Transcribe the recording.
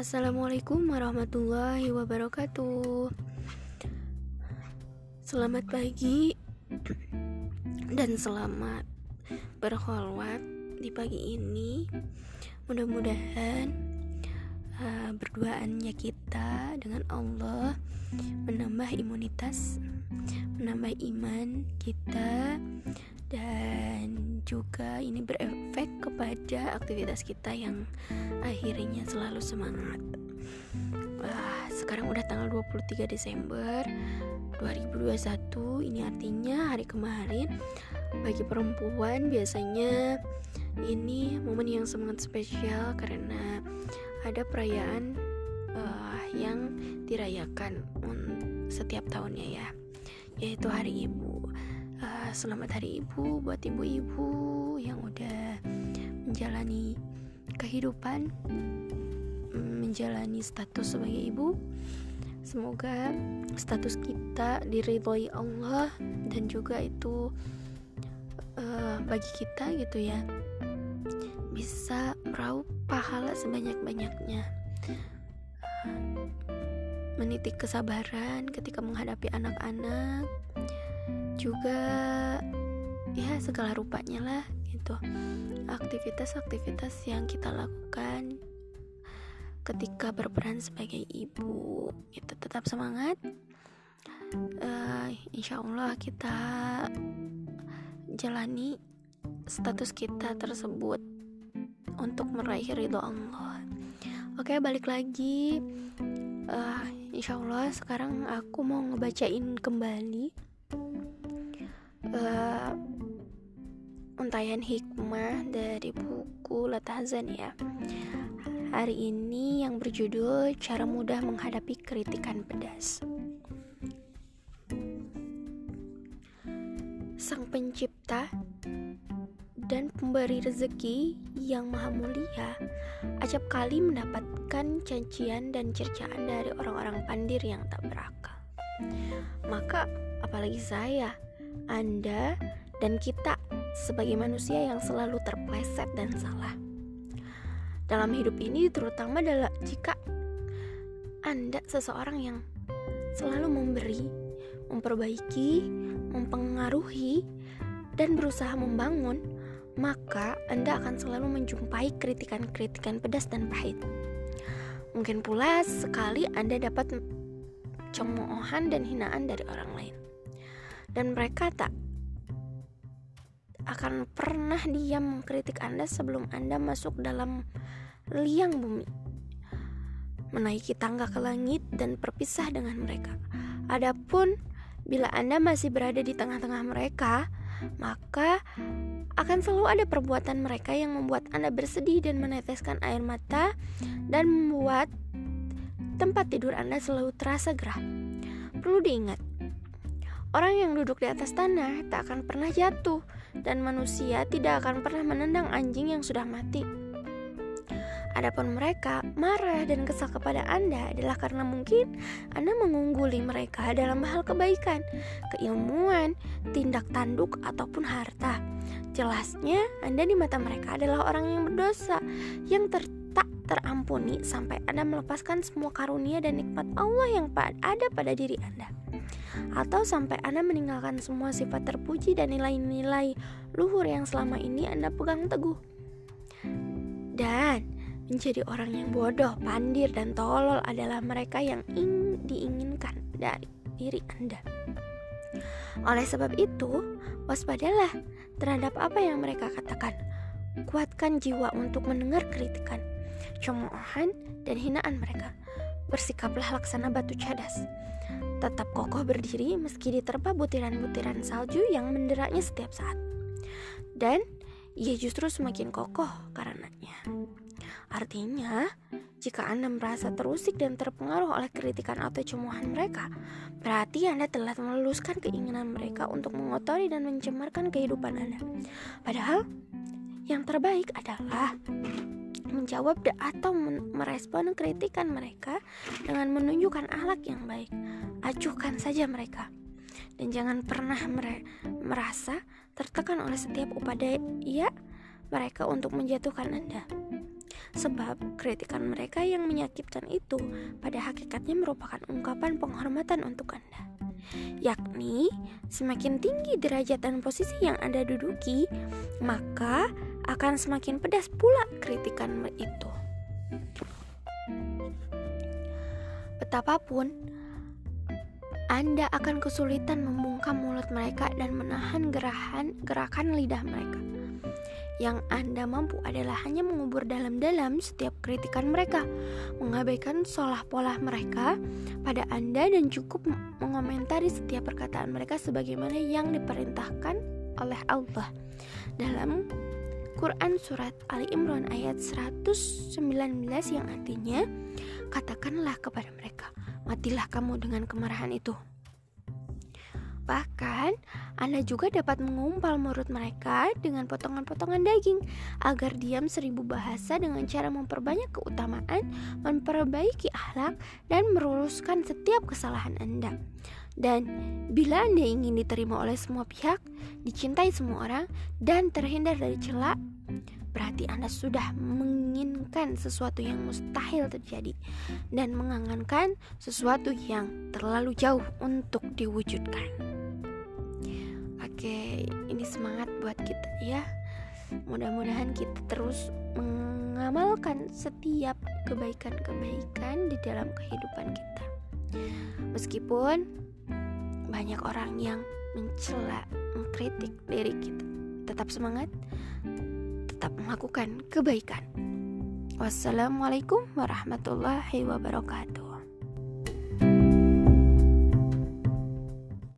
Assalamualaikum warahmatullahi wabarakatuh. Selamat pagi dan selamat berholwat di pagi ini. Mudah-mudahan uh, berduaannya kita dengan Allah menambah imunitas, menambah iman kita dan juga ini berefek kepada aktivitas kita yang akhirnya selalu semangat. Wah, sekarang udah tanggal 23 Desember 2021. Ini artinya hari kemarin bagi perempuan biasanya ini momen yang sangat spesial karena ada perayaan uh, yang dirayakan setiap tahunnya ya, yaitu Hari Ibu selamat hari ibu buat ibu-ibu yang udah menjalani kehidupan menjalani status sebagai ibu. Semoga status kita diridhoi Allah dan juga itu uh, bagi kita gitu ya bisa meraup pahala sebanyak-banyaknya. Menitik kesabaran ketika menghadapi anak-anak juga ya segala rupanya lah gitu. Aktivitas-aktivitas yang kita lakukan ketika berperan sebagai ibu itu tetap semangat. Uh, insya Allah kita jalani status kita tersebut untuk meraih ridho Allah. Oke balik lagi. Uh, insya Allah sekarang aku mau ngebacain kembali uh, untayan hikmah dari buku Latazan ya. Hari ini yang berjudul Cara Mudah Menghadapi Kritikan Pedas. Sang pencipta dan pemberi rezeki yang maha mulia acap kali mendapatkan cacian dan cercaan dari orang-orang pandir yang tak berakal. Maka apalagi saya anda dan kita sebagai manusia yang selalu terpleset dan salah. Dalam hidup ini terutama adalah jika Anda seseorang yang selalu memberi, memperbaiki, mempengaruhi, dan berusaha membangun, maka Anda akan selalu menjumpai kritikan-kritikan pedas dan pahit. Mungkin pula sekali Anda dapat cemoohan dan hinaan dari orang lain dan mereka tak akan pernah diam mengkritik Anda sebelum Anda masuk dalam liang bumi, menaiki tangga ke langit dan berpisah dengan mereka. Adapun bila Anda masih berada di tengah-tengah mereka, maka akan selalu ada perbuatan mereka yang membuat Anda bersedih dan meneteskan air mata dan membuat tempat tidur Anda selalu terasa gerah. Perlu diingat, Orang yang duduk di atas tanah tak akan pernah jatuh, dan manusia tidak akan pernah menendang anjing yang sudah mati. Adapun mereka marah dan kesal kepada Anda adalah karena mungkin Anda mengungguli mereka dalam hal kebaikan, keilmuan, tindak tanduk, ataupun harta. Jelasnya, Anda di mata mereka adalah orang yang berdosa, yang ter tak terampuni sampai Anda melepaskan semua karunia dan nikmat Allah yang ada pada diri Anda atau sampai Anda meninggalkan semua sifat terpuji dan nilai-nilai luhur yang selama ini Anda pegang teguh. Dan menjadi orang yang bodoh, pandir, dan tolol adalah mereka yang ing diinginkan dari diri Anda. Oleh sebab itu, waspadalah terhadap apa yang mereka katakan. Kuatkan jiwa untuk mendengar kritikan, cemoohan, dan hinaan mereka. Bersikaplah laksana batu cadas tetap kokoh berdiri meski diterpa butiran-butiran salju yang menderaknya setiap saat. Dan ia justru semakin kokoh karenanya. Artinya, jika Anda merasa terusik dan terpengaruh oleh kritikan atau cemoohan mereka, berarti Anda telah meluluskan keinginan mereka untuk mengotori dan mencemarkan kehidupan Anda. Padahal, yang terbaik adalah menjawab atau merespon kritikan mereka dengan menunjukkan akhlak yang baik. Acuhkan saja mereka. Dan jangan pernah merasa tertekan oleh setiap upaya mereka untuk menjatuhkan Anda. Sebab kritikan mereka yang menyakitkan itu pada hakikatnya merupakan ungkapan penghormatan untuk Anda. Yakni, semakin tinggi derajat dan posisi yang Anda duduki, maka akan semakin pedas pula kritikan itu. Betapapun Anda akan kesulitan membungkam mulut mereka dan menahan gerakan gerakan lidah mereka yang Anda mampu adalah hanya mengubur dalam-dalam setiap kritikan mereka, mengabaikan solah pola mereka pada Anda dan cukup mengomentari setiap perkataan mereka sebagaimana yang diperintahkan oleh Allah. Dalam Quran Surat Ali Imran ayat 119 yang artinya Katakanlah kepada mereka Matilah kamu dengan kemarahan itu Bahkan, Anda juga dapat mengumpal mulut mereka dengan potongan-potongan daging agar diam seribu bahasa dengan cara memperbanyak keutamaan, memperbaiki akhlak, dan meluruskan setiap kesalahan Anda. Dan bila Anda ingin diterima oleh semua pihak, dicintai semua orang, dan terhindar dari celak, berarti Anda sudah menginginkan sesuatu yang mustahil terjadi dan mengangankan sesuatu yang terlalu jauh untuk diwujudkan. Oke, ini semangat buat kita ya. Mudah-mudahan kita terus mengamalkan setiap kebaikan-kebaikan di dalam kehidupan kita. Meskipun banyak orang yang mencela, mengkritik diri kita, tetap semangat, tetap melakukan kebaikan. Wassalamualaikum warahmatullahi wabarakatuh.